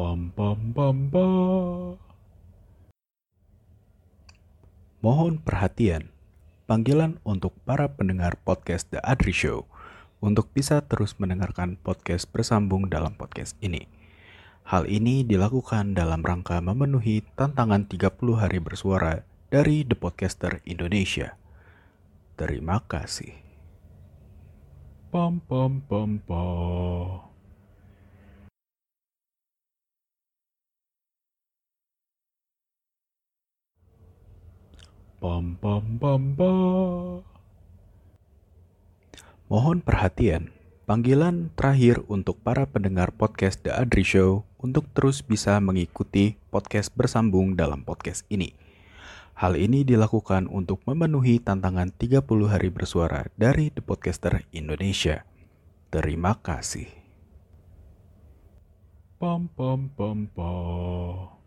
Pam pam pam. Mohon perhatian. Panggilan untuk para pendengar podcast The Adri Show untuk bisa terus mendengarkan podcast bersambung dalam podcast ini. Hal ini dilakukan dalam rangka memenuhi tantangan 30 hari bersuara dari The Podcaster Indonesia. Terima kasih. Pam pam pam pam. Pam pam pam pam. Mohon perhatian. Panggilan terakhir untuk para pendengar podcast The Adri Show untuk terus bisa mengikuti podcast bersambung dalam podcast ini. Hal ini dilakukan untuk memenuhi tantangan 30 hari bersuara dari The Podcaster Indonesia. Terima kasih. Pam pam pam pam.